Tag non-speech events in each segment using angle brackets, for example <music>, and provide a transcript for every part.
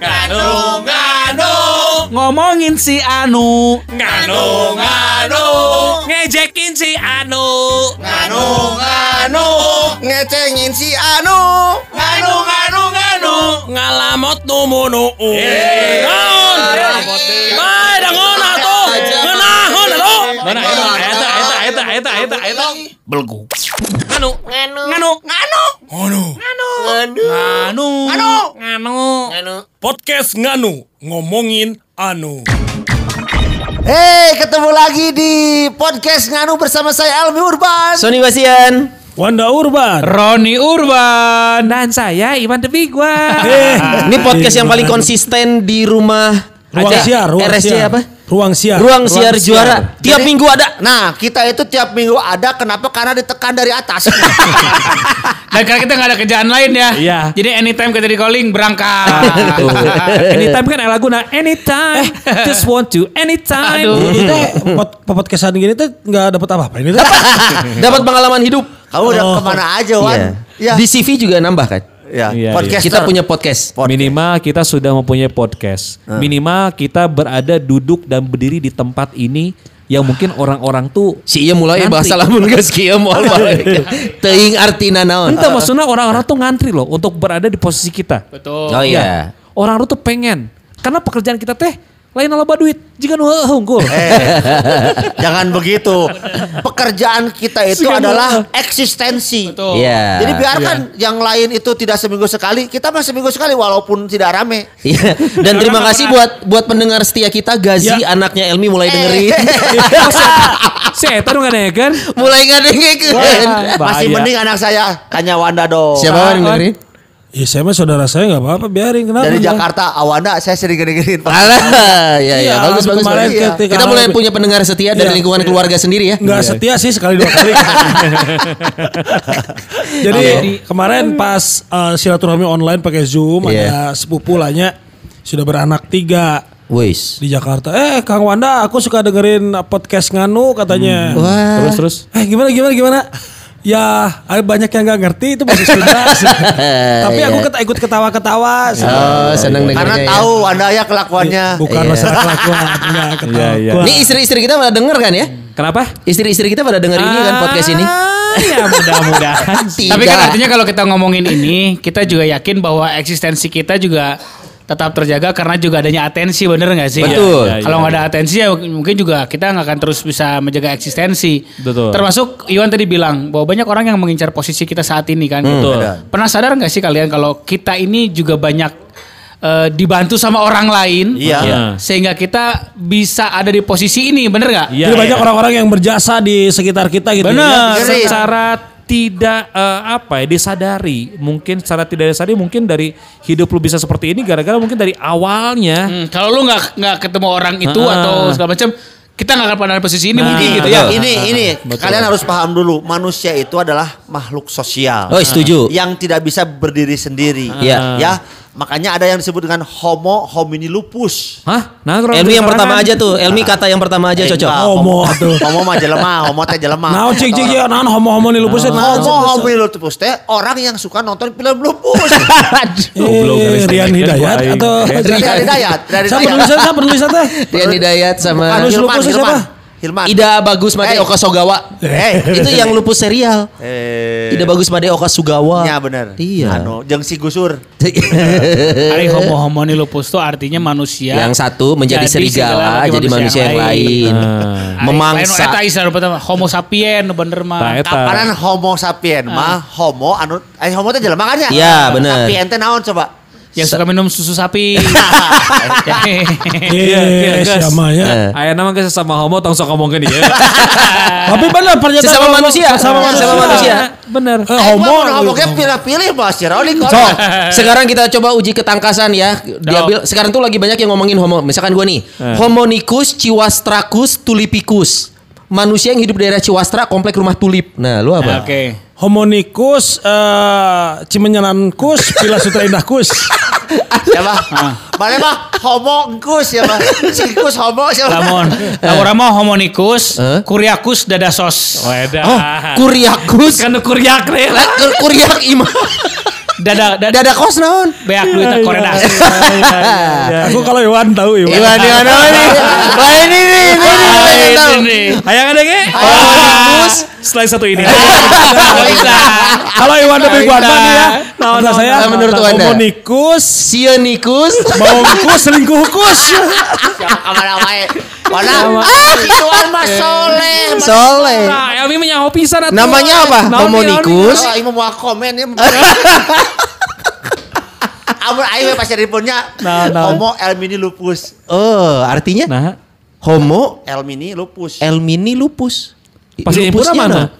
Nganu, nganu, Ngomongin si Anu. nganu, nganu, Ngejekin si Anu. nganu, nganu, ngecengin si Anu. nganu, nganu, nganu. Ngalamot numunu. Naon? Bae dangon atuh. Ngeunahon atuh. Mana eta eta eta eta eta eta eta. Belgu. Anu. Nganu. Nganu. Nganu. Nganu, Nganu. Nganu. Nganu. podcast nganu ngomongin anu. Hei, ketemu lagi di podcast Nganu bersama saya Almi Urban. Sony Basian. Wanda Urban. Roni Urban dan saya Iwan Debigwa. Ini podcast yang paling konsisten di rumah Ruang aja. siar, ruang RSC siar. apa? Ruang siar. Ruang siar juara. Tiap Jadi- minggu ada. Nah, kita itu tiap minggu ada kenapa? Karena ditekan dari atas. Dan <laughs> karena kita nggak ada kerjaan lain ya. Iya. Jadi anytime kita di calling berangkat. <laughs> anytime kan lagu nah anytime just want to anytime. Aduh. Ini teh pot- podcastan gini teh nggak dapat apa-apa ini. <laughs> Dapat pengalaman hidup. Kamu udah Oh. ke mana aja, Wan? Iya. Ya. Di CV juga nambah kan? Ya. Iya, Podcaster. Kita punya podcast. Minimal kita sudah mempunyai podcast. Minimal kita berada duduk dan berdiri di tempat ini yang mungkin orang-orang tuh Si iya mulai Ngantri. bahasa lamun geus kieu moal Teuing artina naon? Entah maksudnya orang-orang tuh ngantri loh untuk berada di posisi kita. Betul. Oh iya. Orang tuh pengen. Karena pekerjaan kita teh lain loba duit. Jika nu unggul. Eh, jangan begitu. Pekerjaan kita itu adalah eksistensi. Betul. Iya. Jadi biarkan yang lain itu tidak seminggu sekali, kita mah seminggu sekali walaupun tidak rame. Iya. Dan terima kasih buat buat pendengar setia kita Gazi Ya. anaknya Elmi mulai dengerin. <laughs> Si eta nu kan? mulai ngadengekeun. Masih Bahaya. mending anak saya tanya Wanda dong. Siapa yang dengerin? Ya saya mah saudara saya nggak apa-apa biarin kenapa? Dari Bang? Jakarta, Awanda saya sering gede-gedein. Alah, ya ya Iya, bagus bagus. kemarin bagus. ketika- Kita mulai punya pendengar setia dari Iya. lingkungan keluarga sendiri ya. Nggak setia sih sekali dua kali. <laughs> <laughs> Jadi kemarin pas uh, silaturahmi online pakai Zoom Iya. ada sepupu lahnya sudah beranak tiga Wis. di Jakarta. Eh Kang Wanda, aku suka dengerin podcast nganu katanya. Wah. Terus terus. Eh gimana gimana gimana? Ya ada banyak yang nggak ngerti itu bahasa Sunda. <laughs> Tapi aku Iya. ket- ikut ketawa-ketawa. Oh, senang Karena dengarnya. tahu Wanda ya kelakuannya. Bukan Iya. masalah kelakuan, <laughs> enggak ketawa. Iya, iya. Ini istri-istri kita pada denger kan ya? Kenapa? Istri-istri kita pada denger ini kan podcast ini. Ah, Ya mudah-mudahan. <laughs> Tapi kan artinya kalau kita ngomongin ini, kita juga yakin bahwa eksistensi kita juga tetap terjaga karena juga adanya atensi, bener nggak sih? Betul. Ya, Kalau nggak ada atensi ya mungkin juga kita nggak akan terus bisa menjaga eksistensi. Betul. Termasuk Iwan tadi bilang bahwa banyak orang yang mengincar posisi kita saat ini kan. Betul. Pernah sadar nggak sih kalian kalau kita ini juga banyak eh, dibantu sama orang lain? Iya. Iya. Sehingga kita bisa ada di posisi ini, bener nggak? Iya. Jadi banyak orang-orang yang berjasa di sekitar kita gitu. Benar. ya. Ngeri. secara tidak eh, apa ya disadari mungkin secara tidak disadari mungkin dari hidup lu bisa seperti ini gara-gara mungkin dari awalnya Hmm, kalau lu nggak nggak ketemu orang itu Ah. atau segala macam, kita nggak akan pada posisi ini Nah, mungkin gitu Ya, ini ini kalian harus paham dulu, manusia itu adalah makhluk sosial. Oh, setuju. Yang tidak bisa berdiri sendiri. Iya. Ya, makanya ada yang disebut dengan homo homini lupus. hah nah Elmi yang pertama aja tuh. Elmi kata yang pertama aja Eh, cocok. enggak, Homo tuh. Homo mah jelema, homo teh jelema. Nah, cik cik ya, naon homo-homo nih lupusnya. naon, Homo cik. homini lupus teh orang yang suka nonton film lupus. <laughs> Goblok, Eh, garis Rian Hidayat atau Dari Hidayat, dari Siapa penulisan siapa penulisan teh? Rian Hidayat sama Anu lupusnya Hilman. siapa? Hilman. Ida Bagus Made Eh. Oka Sogawa. Eh, <laughs> Itu yang lupus serial. eh, Ida Bagus Made Oka Sugawa. Ya bener. Iya. Anu, jeung si Gusur. <laughs> Ari <laughs> homo homoni lupus itu artinya manusia. yang satu menjadi Jadi serigala, jadi manusia yang lain. Memangsa. Lain eta istilah pertama homo sapien bener mah. eta. Kapanan homo sapien mah homo anu eh homo teh jelema kan ya? Iya, bener. Sapien teh naon coba? Yang suka minum susu sapi. <laughs> Iya, iya, Eh, guys. siapa ya? Eh. Aya nama geus sama homo tong sok ngomongkeun ieu. <laughs> Tapi benar pernyataan Sesama homo- manusia, Sesama manusia. manusia. Bener. Eh, Homo homo. homo ge pilih-pilih Mas Roni So, sekarang kita coba uji ketangkasan ya. Diambil sekarang tuh lagi banyak yang ngomongin homo. Misalkan gua nih, Homonicus ciwastracus tulipicus. Manusia yang hidup di daerah Ciwastra, komplek rumah tulip. Nah, lu apa? Oke. Homonikus, eh Cimenyanankus, Pila Sutra Indahkus. <laughs> Siapa? Mana mah homo engkus ya Bang. Sikus homo siapa? Lamun, lamun mah homonikus, Eh? kuriakus dadasos. Wedah. Oh, kuriakus. Kan kuriak deh. Kuriak ima. Dada dada Dada kos naon? beak duit koredas. <laughs> Aku kalau Iwan tahu Iwan. Iwan Iwan nih? Wah ini nih, ini Ah, ini nih. Hayang ada ge? Homonikus. Selain satu ini. <laughs> Kalau Iwan lebih kuat nih ya. Nah, saya nah, menurut Wanda. Homonikus, Sionikus. baukus, selingkuhkus. Mana? Si Iwan mah soleh. Soleh. Nah, Elmi menyaho pisan. Namanya apa? Homonikus. Kalau Aing mau komen ya. <laughs> Amun Aing we pas teleponnya Nah, nah. homo elmini lupus. Oh, artinya Nah, homo Elmini lupus. elmini lupus. Pasir impun mana?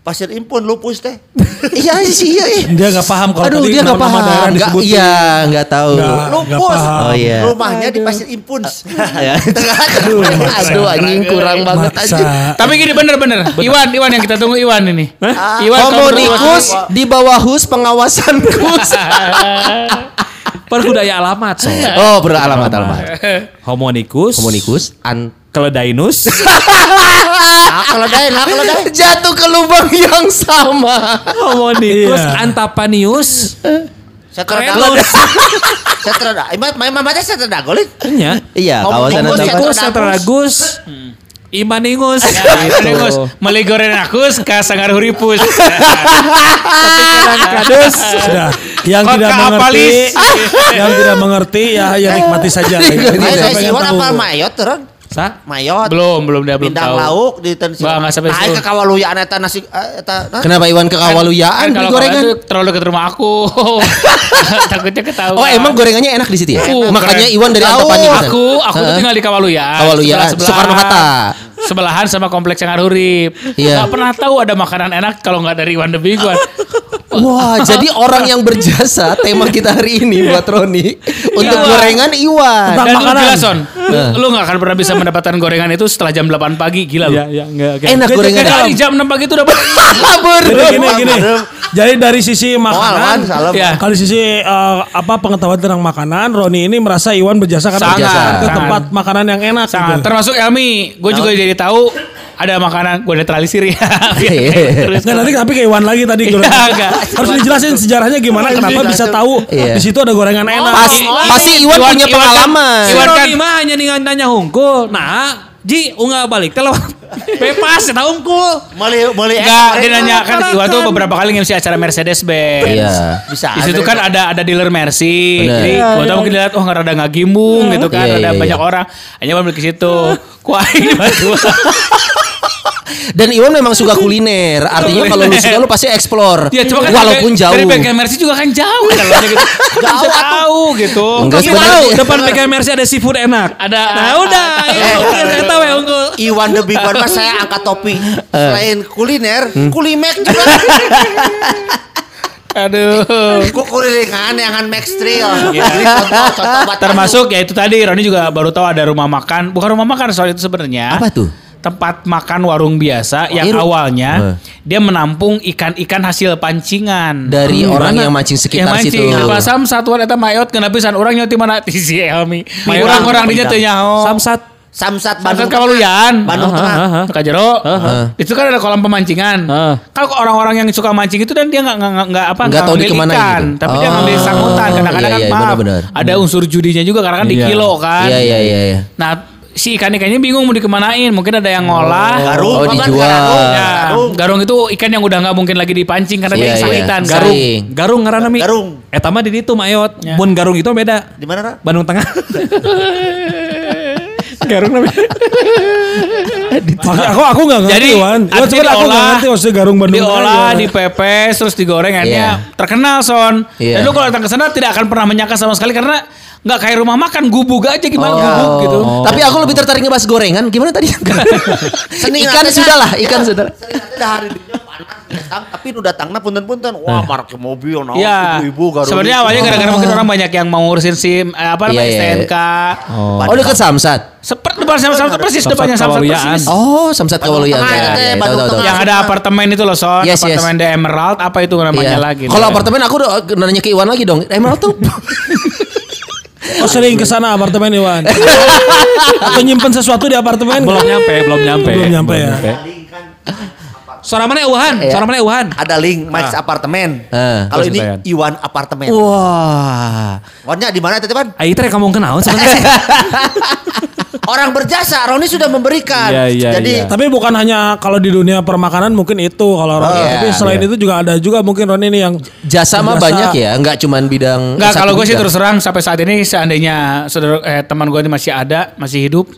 Pasir impun lupus teh. <laughs> Iya sih iya. iya. Dia nggak paham kalau Aduh tadi dia nggak nama-nama paham. daerah iya nggak tahu. Lupus. paham. Oh iya. Rumahnya di Pasir Impun. <laughs> Ya. Aduh anjing kurang banget Maksa. aja. Tapi gini bener-bener. Iwan, Iwan yang kita tunggu Iwan ini. Iwan kamu Homonikus berdua- di bawah hus pengawasan <laughs> kus. Perkudaya alamat so. Oh, beralamat alamat. Homonikus. Homonikus an Keledainus. <laughs> Nah, kalau dai, nah kalau dai. jatuh ke lubang yang sama. Homonikus. Iya. Antapanius. Setra Keren dago. lu. Setra dago. Iman main mamanya setra dago lin. Nya. Iya, kawasan Homonikus, apa? Homonikus. Satragus. Imaningus. Ya, Imaningus. Meli goreng akus ka sangar huripus. <laughs> Kadus. Sudah. Yang Kota tidak mengerti, yang tidak mengerti ya ya nikmati saja. <laughs> Iya, Gitu. Saya saya si pengen Iwan tahu. apa mayot terus? Sa? Mayot. belum, belum dia belum Bintang tahu. lauk di ten Bah, nggak sampai Nah, situ. ke kawaluyaan eta nasi eh, eta nah. Kenapa Iwan ke kawaluyaan Kan beli kalau gorengan? itu terlalu dekat rumah aku. <laughs> Takutnya ketahuan. Oh emang gorengannya enak di situ ya? Uh, Makanya keren. Iwan dari Tahu, Antapani sana? Aku, aku tuh tinggal di Kawaluyaan. Kawaluyaan, Sebelah-sebelahan. Soekarno-Hatta. Sebelahan sama kompleks yang Hurip. Iya. Gak pernah tahu ada makanan enak kalau nggak dari Iwan the Big One. Wah, jadi orang yang berjasa tema kita hari ini buat Roni untuk Iya. gorengan Iwan. Tentang Dan lu makanan. gila Son, lu, lu gak akan pernah bisa mendapatkan gorengan itu setelah jam 8 pagi. Gila lu. Ya, ya, enggak. enggak. Enak gorengan. Kali jam 6 pagi itu udah <laughs> Kabur. Jadi gini gini. Jadi dari sisi kan makanan, salam. Ya. Kali sisi eh, apa pengetahuan tentang makanan, Roni ini merasa Iwan berjasa karena Sangat, berjasa ke tempat makanan yang enak. Sangat. gitu. Termasuk Elmi, gue juga jadi tahu ada makanan gue netralisir ya. <laughs> Terus Nggak, nanti tapi ke Iwan lagi tadi. Iya, gorengan. enggak. Harus dijelasin sejarahnya gimana, kenapa bisa tahu Iya. di situ ada gorengan enak. Pas, pasti Iwan, punya Iwan kan- pengalaman. Iwan kan- hanya ningan nanya hungkul. Nah, Ji, unggah balik teh lewat <laughs> bebas ya unggul. Meuli meuli Enggak, dia nanya kan Iwan tuh beberapa kali nge-MC acara Mercedes Benz. Iya. Bisa. Di situ kan ada ada dealer Mercy. Bener. Jadi Iya, gua iya, tahu mungkin dilihat oh nggak ada nggak gimbung gitu kan, Iya, ada iya, banyak iya. orang. Hanya beli ke situ. <laughs> Kuain batu. Dan Iwan memang suka <laughs> kuliner. Artinya kalau lu suka lu pasti explore. Ya cuma kan Walaupun dari- jauh. Dari Mercy juga kan jauh jalannya gitu. Kan bisa tahu gitu. Enggak, tahu depan PK Mercy ada seafood enak. Ada Nah, udah. <laughs> Itu kita tahu ya unggul. Iwan the Big One mah saya <laughs> angkat topi. Selain kuliner, kulimek juga. Aduh. Kulilingan yang Max Trail. Jadi contoh Termasuk ya itu tadi Roni juga baru tahu ada rumah makan, bukan rumah makan soal itu sebenarnya. Apa tuh? Tempat makan warung biasa yang Iya, Ru- awalnya Eh. dia menampung ikan-ikan hasil pancingan. Dari orang Mana? yang mancing sekitar yang mancing. situ. Nah, Sam satuan eta mayot kenapa pisan orang nyoti mana <laughs> ti si Elmi. Orang-orang dinya teu nyaho. Samsat. Samsat Samsat Bandung. Kawaluyan. Bandung Tengah. aha. Ka jero. Heeh. Itu kan ada kolam pemancingan. Kalau orang-orang yang suka mancing itu dan dia nggak nggak nggak apa Nggak tahu ngambil dikemanain ikan, gitu. tapi dia Oh, ngambil sangutan. Kadang-kadang iya, kan iya, maaf, benar-benar. ada unsur judinya juga karena kan di Iya. kilo kan. Iya iya iya. iya. Nah si ikan-ikannya bingung mau dikemanain. Mungkin ada yang ngolah. Garung. Oh, dijual. garung. Ya, garung itu ikan yang udah nggak mungkin lagi dipancing karena Iya, dia iya. sakitan. Garung. Garung. Garung ngaranna mi. Garung. Eta mah di ditu mayot. Ya. Mun garung itu beda. Di mana, Ra? Bandung Tengah. garung namanya. Aku aku nggak ngerti Jadi. Iwan artinya sebenarnya aku nggak diolah, ngerti maksudnya garung Bandung diolah, aja. dipepes, terus digoreng akhirnya Iya. terkenal son. Iya. Dan lu kalau datang ke sana tidak akan pernah menyangka sama sekali karena nggak kayak rumah makan gubuk aja gimana gubuk gitu. Tapi aku lebih tertarik ngebahas gorengan. Gimana tadi? <laughs> Ikan sudah lah, ikan sudah. <laughs> Hari datang, tapi nu datangna punten-punten. Wah, marke mobil naon Iya. ibu-ibu. Sebenarnya itu. awalnya gara-gara mungkin orang banyak yang mau ngurusin SIM eh, apa namanya Iya, iya, iya. STNK. Oh dekat Samsat. Seperti depan sama persis Samsat depannya sama Kawaluyaan. persis. Oh Samsat Kawaluyaan. Ya, ya. Tengah. Yang ada apartemen itu loh son, Yes, yes. apartemen The Emerald apa itu namanya lagi? Kalau apartemen aku udah nanya ke Iwan lagi dong. Emerald tuh <laughs> Oh sering ke sana apartemen Iwan. Atau nyimpen sesuatu di apartemen? Belum nyampe, belum nyampe. Belum nyampe ya. Suara mana Wuhan? Iya. Suara mana Wuhan? Ada link Max apartemen. Ah. Kalau ini Percetayan. Iwan apartemen. Wah. Warnya di mana tadi Pan? Ayo teh kamu kenal sebenarnya. <laughs> Orang berjasa, Roni sudah memberikan. Iya, iya, Jadi iya. Tapi bukan hanya kalau di dunia permakanan mungkin itu kalau Roni. iya, Tapi selain itu juga ada juga mungkin Roni ini yang Jasa mah banyak ya, nggak cuman bidang. Enggak, satu kalau gue sih terus terang sampai saat ini seandainya saudara eh, teman gue ini masih ada, masih hidup,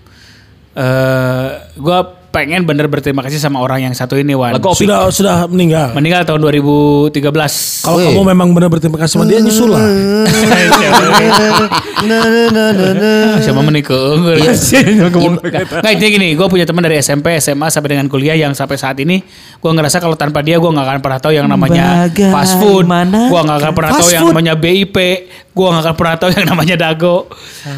eh gue pengen bener berterima kasih sama orang yang satu ini, Wan. Sudah sudah meninggal. Meninggal tahun 2013. Kalau kamu memang benar berterima kasih sama dia nyusul lah. <laughs> Siapa menikah? Iya. <laughs> Nggak intinya gini, gue punya teman dari SMP, SMA sampai dengan kuliah yang sampai saat ini gue ngerasa kalau tanpa dia gue nggak akan pernah tahu yang namanya fast food, gue nggak akan pernah tahu yang namanya BIP, gue nggak akan pernah tahu yang namanya dago.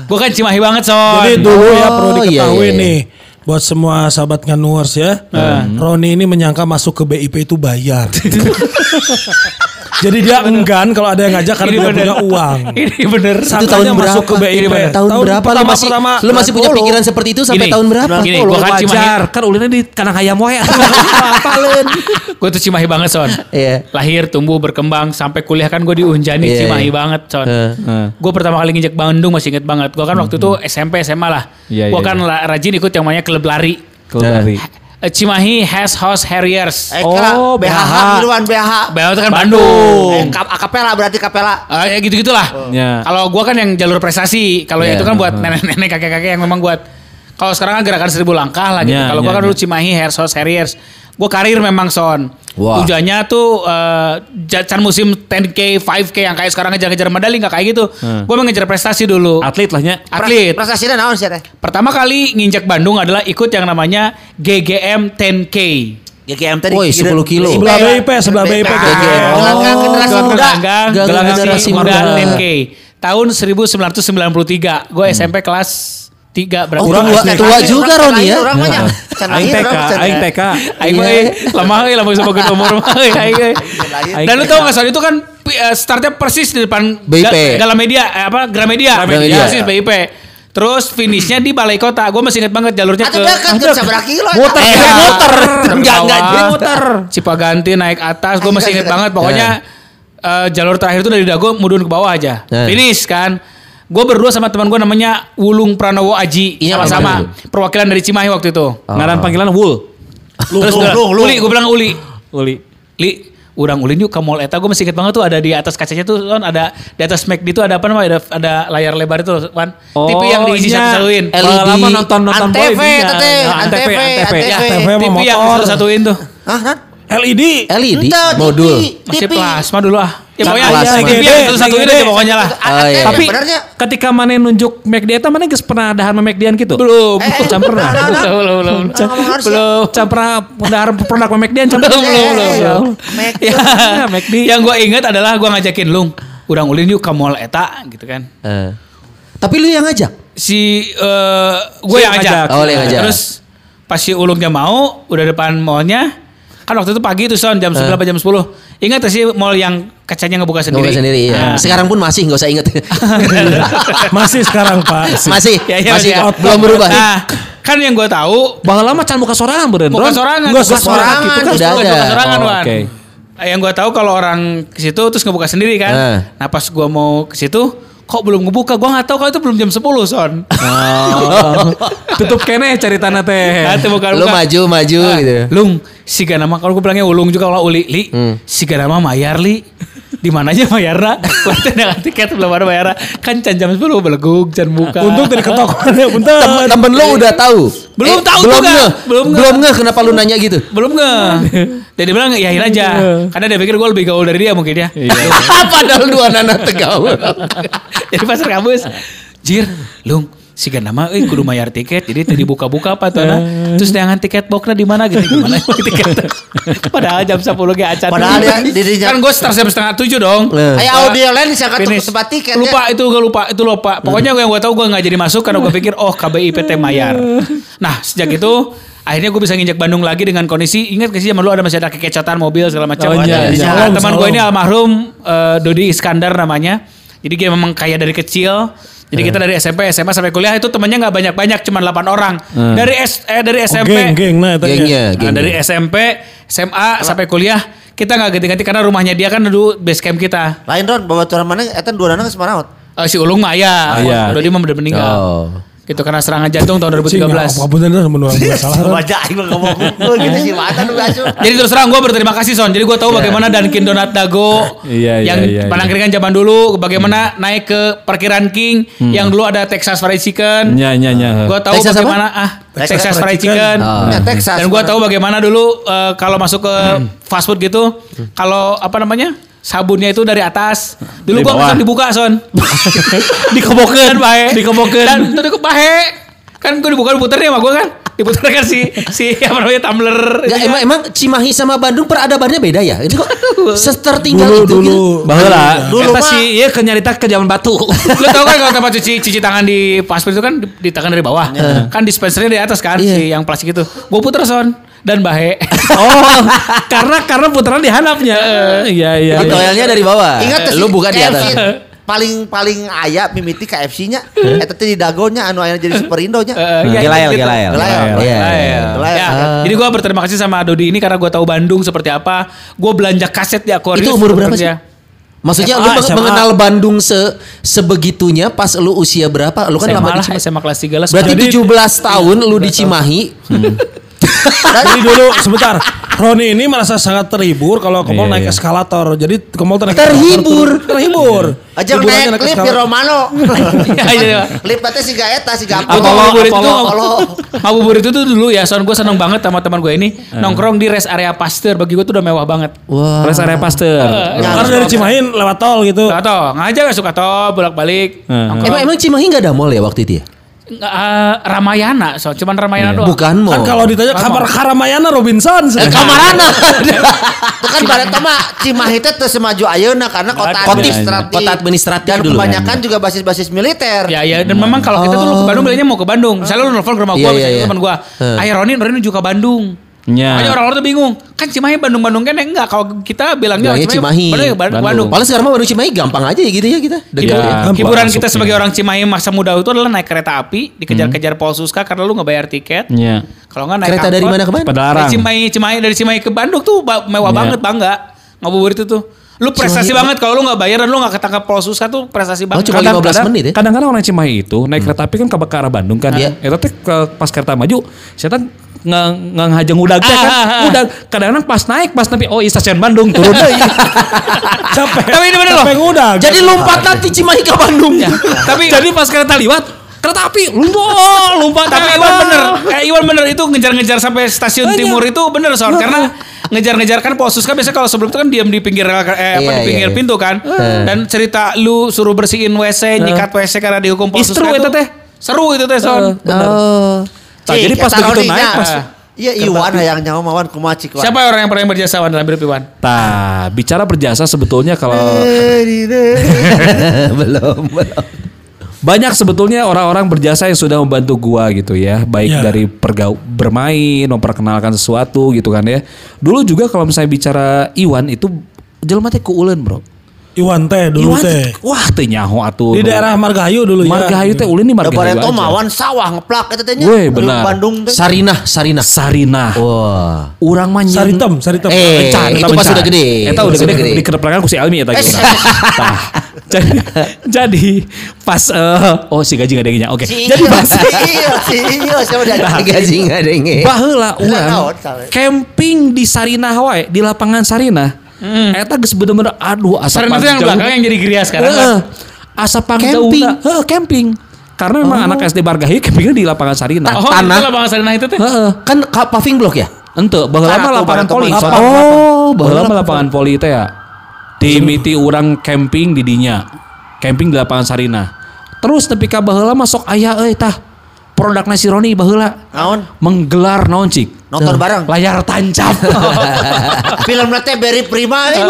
Gue kan cimahi banget son. Jadi dulu ya perlu Oh, iya, diketahui iya, iya. nih buat semua sahabat nganuers ya. Roni ini menyangka masuk ke BIP itu bayar. <laughs> Jadi dia enggan kalau ada yang ngajak karena bener. punya uang. <laughs> Ini bener. Sangkanya tahun masuk berapa? ke BIP. Ini bener. Tahun, berapa? Lu masih, pertama, lu masih punya 90. pikiran seperti itu sampai Gini, tahun berapa? Gini, gue kan cimahi. Wajar, kan ulirnya di kandang ayam wae. <laughs> Gue tuh cimahi banget son. Iya. Lahir, tumbuh, berkembang sampai kuliah kan gue di Unjani Iya, cimahi banget son. Heeh. Gue pertama kali nginjek Bandung masih inget banget. Gue kan waktu itu SMP SMA lah. Iya, gue iya, kan iya. la- rajin ikut yang namanya klub lari. Kelari. Eh, Cimahi Has House Harriers. Eh, Oh, oh, BHH, BHH. Miluan BHH. Bayo itu kan Eh, Bandung. kap- akapela berarti kapela. Eh, ya gitu-gitulah. Ya. Kalau gua kan yang jalur prestasi, kalau yang Iya. itu kan buat nenek-nenek kakek-kakek yang memang buat kalau sekarang kan gerakan seribu langkah lah gitu. Ya, kalau gua ya, kan ya. dulu Cimahi Hair House Harriers. Gua karir memang son. Wah. Tujuannya tuh eh, jacan musim 10k, 5k yang kayak sekarang ngejar-ngejar medali nggak kayak gitu. Hmm. Gua mau ngejar prestasi dulu. Atlet lah nya. Atlet. Prestasinya naon sih teh? Pertama kali nginjak Bandung adalah ikut yang namanya GGM 10K. GGM tadi. Woi, 10 kilo. Sebelah BIP, sebelah BIP. GGM. Gelanggang generasi muda. gelanggang generasi muda. 10K. Tahun 1993. Gue SMP kelas 3 berarti. Oh, tua, tua juga orang Roni ya. Orang banyak. Can Aing TK, aing TK. Aing mah eh, lemah euy lamun sama gue umur mah euy, aing Dan lu tau gak soal itu kan eh, startnya persis di depan BIP. Galamedia eh, apa Gramedia. Gramedia. Persis BIP. Terus finishnya di Balai Kota. Gue masih inget banget jalurnya Atau ke dekat kan seberapa kilo? Muter, Eh, muter. muter. Enggak, enggak, Bawah. muter. Cipaganti naik atas, gue masih inget banget. Pokoknya eh, jalur terakhir itu dari Dago mudun ke bawah aja. Eh. Finish kan. Gue berdua sama teman gue namanya Wulung Pranowo Aji. Iya, Sama-sama. betul. Perwakilan dari Cimahi waktu itu. Ngaran panggilan Wul. Terus gua- Uli, gue bilang Uli. Uli. Li, urang ulin yuk ke mall eta gue masih inget banget tuh ada di atas kacanya tuh kan ada di atas McD itu ada apa namanya ada, ada layar lebar itu kan TV yang diisi iya. satu-satuin lama nonton nonton Antv, boy ini teteh. Antv, Antv, Antv. Antv. Ya, TV mah TV yang motor. satu-satuin tuh Hah? Hah? LED. LED Ente, modul. TV. masih TV. plasma dulu ah ya pokoknya Plasma. TV yang satu-satuin aja pokoknya lah Oh, iya. Tapi Sebenarnya ketika mana nunjuk McD eta mana geus pernah dahar sama McD-an gitu? belum Eh, eh, Can pernah. nah, nah, nah. belum belum belum ya. belum Can pernah dahar produk sama McD-an can belum belum Eh, belum eh. Mac. ya Ya, McD. yang gue inget adalah gue ngajakin lung urang ulin yuk ke mall eta gitu kan Eh. Tapi lu yang ngajak. si eh gue Si yang ngajak. Oh, yang ngajak. Terus pas si ulungnya mau, udah depan mallnya. Kan waktu itu pagi tuh son jam 9 apa jam 10. Ingat gak sih mall yang kacanya ngebuka sendiri? Nggak sendiri ya. Nah. Sekarang pun masih nggak usah inget. <laughs> Masih sekarang Pak. <laughs> masih, Ya, ya, masih ya. belum berubah. Nah, kan yang gue tahu Bang lama can buka sorangan beren. bukan Ron. sorangan, Enggak, bukan sorangan. gitu kan. Udah ada. sorangan, Oh, oke. Eh, Yang gue tahu kalau orang ke situ terus ngebuka sendiri kan. Eh. Nah pas gue mau ke situ, kok belum ngebuka? Gue nggak tahu kalau itu belum jam 10 son. Oh. <laughs> Tutup kene cari tanah teh. Nah, itu bukan Lu maju maju Ah, gitu. Lung, si nama kalau gue bilangnya ulung juga kalau uli, li, Hmm. si nama mayar li. Di mana aja mayarna? Berarti <laughs> dengan tiket belum ada mayarna. Kan can jam 10 belegug, can buka. Untung tadi ketokannya bentar. Tem- Temen lu udah tahu. Belum tahu belum nge. Belum nge. Belum nge kenapa lu nanya gitu? belum nge. Jadi <laughs> bilang yahin aja. Karena dia pikir gue lebih gaul dari dia mungkin ya. Padahal dua nana tegaul. Jadi pasar kabus. Jir, lung, si nama euy kudu mayar tiket jadi tadi buka-buka apa tuh nah. Terus dengan tiket boxnya di mana gitu gimana <laughs> tiket. Padahal jam 10 ge acan. Padahal <laughs> dirinya- kan gue start jam setengah tujuh dong. Eh. Ayo audio lain saya Finish. tempat tiket lupa ya. itu gue lupa itu lupa pokoknya gue yang gue tahu gue nggak jadi masuk karena gue pikir oh KBI PT Mayar nah sejak itu akhirnya gue bisa nginjak Bandung lagi dengan kondisi ingat gak sih zaman dulu ada masih ada kekecotan mobil segala macam Oh, iya, Nah, iya. teman gue ini salom. almarhum eh, Dodi Iskandar namanya jadi dia memang kaya dari kecil Jadi kita dari SMP, SMA sampai kuliah itu temannya nggak banyak-banyak, cuma 8 orang. Dari S eh, dari Oh, SMP, geng, geng, nah itu Gengnya, Nah, gengnya. dari SMP, SMA sampai kuliah kita nggak ganti-ganti karena rumahnya dia kan dulu base camp kita. Lain Ron, bawa turun mana? Eta dua dana semaraut. Eh, si Ulung mah ya, Ah, iya. udah dia mah udah meninggal. Oh. Gitu karena serangan jantung tahun 2013. Apa bener menurut masalah. Ron. Baca aing ngomong gitu sih mata. Jadi terus terang gue berterima kasih Son. Jadi gue tahu bagaimana Dunkin Donat Dago Iya, iya, yang iya, iya. panangkringan zaman dulu, bagaimana naik ke parkiran King yang dulu ada Texas Fried Chicken. Nya nya nya. Gue tahu Texas apa? bagaimana ah Texas, Texas Fried Fried Chicken. Oh. Ya, Texas. Dan gue tahu bagaimana dulu eh, kalau masuk ke fast food gitu, kalau apa namanya sabunnya itu dari atas. Dulu Dari bawah. kan dibuka son. <laughs> Dikebokeun, bahe. dikebokeun. Dan itu di bahe. Kan gue dibuka diputer nih sama gue kan. Diputer kan si si <laughs> apa namanya tumbler. Itu emang kan. emang Cimahi sama Bandung peradabannya beda ya? Ini kok setertinggal Dulu itu dulu. gitu. Baheula, Dulu eta mah- sih ieu ke nyarita ke zaman batu. <laughs> Lu tau kan kalau tempat cuci cuci tangan di paspor itu kan di- ditekan dari bawah. Kan dispensernya di atas kan Iya. si yang plastik itu. Gue puter son dan bahe. <laughs> oh, karena karena putaran dihanapnya. Iya iya. Jadi iya. toelnya dari bawah. Ingat Eh, lu si buka di atas. Paling paling aya mimiti KFC-nya eta teh di dagonya anu aya jadi superindo nya. Eh, iya, Gelael, gitu. gelael. Gelael. Iya. Ya, Gelael. ya. Jadi gue berterima kasih sama Dodi ini karena gue tahu Bandung seperti apa. Gue belanja kaset di Aquarius. Itu umur berapa sih? Maksudnya SMA, lu SMA. mengenal Bandung se sebegitunya pas lu usia berapa? Lu kan SMA lama di Cimahi. SMA kelas 3 lah. Berarti Jadi- 17 tahun lu di Cimahi. <laughs> Jadi dulu sebentar. Roni ini merasa sangat terhibur kalau ke mall Iya, naik iya. eskalator. Jadi ke mall tuh naik Terhibur. eskalator Terhibur. Aja naik klip di. Romano. Iya, iya. Klip teh si eta si Gapo. Gue tuh ngabubur itu Apollo. ngabubur itu tuh dulu ya son gue seneng banget sama teman gue ini nongkrong di rest area Pasteur bagi gue tuh udah mewah banget Wah. Rest area Pasteur. Karena dari Cimahi lewat tol gitu. Gak tau ngajak suka tol bolak balik Hmm. Emang emang Cimahi nggak ada mall ya waktu itu ya? Ramayana so cuman Ramayana doang Bukan mall. Kan kalau ditanya kamar Karamayana Robinson. Eh, kamarana. Itu <laughs> kan pada mah Cimahi teh teu semaju ayeuna karena kota Kotif, administratif. kota administratif Dan dulu. kebanyakan juga basis-basis militer. Ya ya dan memang kalau kita tuh lu ke Bandung bilangnya mau ke Bandung. Misalnya lu nelfon ke rumah Iya, gua iya, misalnya iya. teman gua. Ayo Roni, Roni menuju ke Bandung. Nya. Makanya orang-orang tuh bingung. Kan Cimahi Bandung-Bandung kan enggak. Kalau kita bilangnya Bilangnya Cimahi. Bandung, ya, Bandung. Bandung. Paling sekarang mah Bandung Cimahi gampang aja ya gitu ya kita. Ya. Gampang hiburan kita masuknya. sebagai orang Cimahi masa muda itu adalah naik kereta api, dikejar-kejar Polsuska karena lu nggak bayar tiket. Nya. Kalau nggak naik Kereta dari angkot, mana ke mana? Dari Cimahi, Cimahi dari Cimahi ke Bandung tuh mewah Iya. banget bangga. Ngabuburit itu tuh. Lu prestasi Cimahi- banget kalau lu nggak bayar dan lu nggak ketangkap Polsuska tuh prestasi Oh, banget. cuma Kadang- 15 menit ya? Kadang-kadang orang Cimahi itu naik kereta api kan ke ke arah Bandung kan. Iya. Eta teh ke- pas kereta maju, saya nggak nggak ngajeng udag teh kan. Ah, ah, ah. Udag kadang-kadang pas naik pas nepi oh iya stasiun Bandung turun deui. <laughs> Capek. Tapi ini bener loh. Udah. Jadi lompat nanti Cimahi ke Bandung. Ya, tapi Jadi pas kereta liwat, kereta api lumpuh, lompat. Tapi Iwan bener, eh, Iwan bener itu ngejar-ngejar sampai stasiun Banyak. timur itu bener soal karena ngejar-ngejar kan Polsus kan biasanya kalau sebelum itu kan diam di pinggir eh, apa Iya, di pinggir iya, iya. pintu kan dan cerita lu suruh bersihin WC, nyikat WC karena dihukum Polsus Istru itu teh. Seru itu teh son. Oh. Nah, jadi pas Cik, begitu naik pas Iya Iwan yang nyawa mawan kumaha cik. Wan. Siapa orang yang paling berjasa Wan dalam hidup Iwan? Nah, bicara berjasa sebetulnya kalau <laughs> belum, belum. banyak sebetulnya orang-orang berjasa yang sudah membantu gua gitu ya, baik Ya. dari pergau bermain, memperkenalkan sesuatu gitu kan ya. Dulu juga kalau misalnya bicara Iwan itu jelema teh kuuleun, Bro. Iwan teh dulu Iwan teh. wah teh nyaho atuh. Di daerah Margahayu dulu ya. Margahayu teh ulin di Margahayu aja. mawan sawah ngeplak eta teh nya. Weh, benar. Bandung teh. Sarinah, Sarinah. Sarinah. Wah. Urang mah nyen- Saritem, Saritem. Eh, Encan, itu eta pas udah gede. Eta udah gede. Di kedepangan ku si Almi eta gitu. Tah. Jadi, jadi pas eh, oh si gaji gak ada Oke. Jadi Iyo, pas si Iyo, si Iyo siapa dia? Gaji nggak denge. baheula naon, urang camping di Sarinah wae di lapangan Sarinah. Eta geus bener-bener aduh asap Sarina itu yang belakang yang jadi geria sekarang. Heeh. Asap Camping. camping. Heeh, camping. Karena memang anak SD Margahayu campingnya di lapangan Sarinah. Oh, Tanah. itu lah Bang Sarina itu teh. Heeh. Kan ka- paving block ya? Ente, baheula mah lapangan poli. Oh, baheula mah lapangan poli teh ya. Dimiti urang camping di dinya. Camping di lapangan Sarinah. Terus nepi ka baheula masuk aya euy tah. Produk nasi Roni baheula Naon? menggelar naon cik? Nonton bareng. Layar tancap. <laughs> Film teh beri prima eh.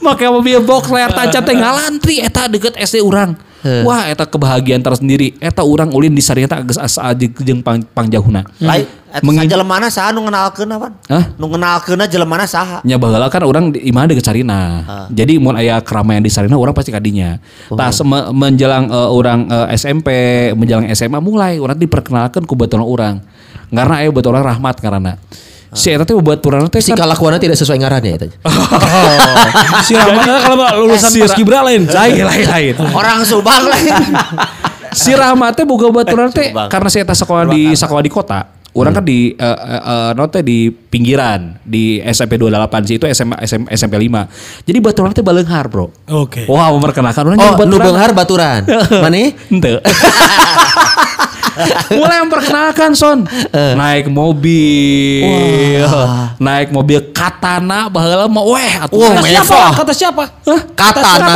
Make mobil box layar tancap teh ngalantri eta deket SD urang. Wah, eta kebahagiaan tersendiri. Eta urang ulin di Sarinah teh geus asa jeung pang, pangjauhna. Lain Eta Mengin- jelemana saha nu ngenalkeun apa? Hah? Nu ngenalkeunna jelemana saha? nya baheula kan orang di imah deket Carina. Jadi mun aya keramaian di Sarina orang pasti kadinya. Tah sem- menjelang eh, orang eh, SMP, menjelang SMA mulai orang diperkenalkan ku baturan orang. Karena aya baturan rahmat karena. Si eta teh baturan teh Si kan kalakuannya tidak sesuai ngarannya itu. <laughs> Si Rahmat kalau lulusan Si pas Ra- Kibra lain. lain lain lain. Orang Subang lain. <laughs> si Rahmat teh boga baturan teh karena saya eta sekolah di sekolah di kota. Orang kan di eh, eh, eh, no teh di pinggiran di SMP 28 sih itu SMA SM, SMP 5. Jadi baturan teh baleunghar, Bro. Oke. Wah, memperkenalkan orang Oh, baturan. beunghar baturan. <laughs> Mana? Ente. <laughs> Mulai memperkenalkan Son Naik mobil Naik mobil katana Baheula mah weh atuh. Mewah. siapa? Kata siapa? Hah? Katana?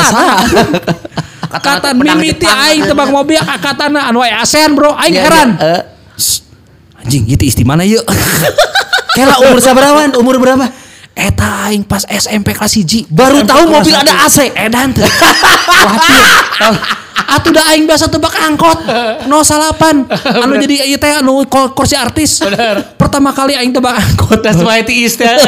<laughs> Kata mimiti aing tebak mobil ka katana anu ASEAN bro aing heran. Eh, Sst, Anjing gitu isti mana yuk? <laughs> Kela umur <laughs> sabarawan? Umur berapa? Eta aing pas SMP kelas 1 Baru tahu mobil ada AC. Edan teh. <laughs> Atuh da aing biasa tebak angkot 08 anu jadi ieu teh anu kursi artis. Pertama kali aing tebak angkot. Das mah itu ista.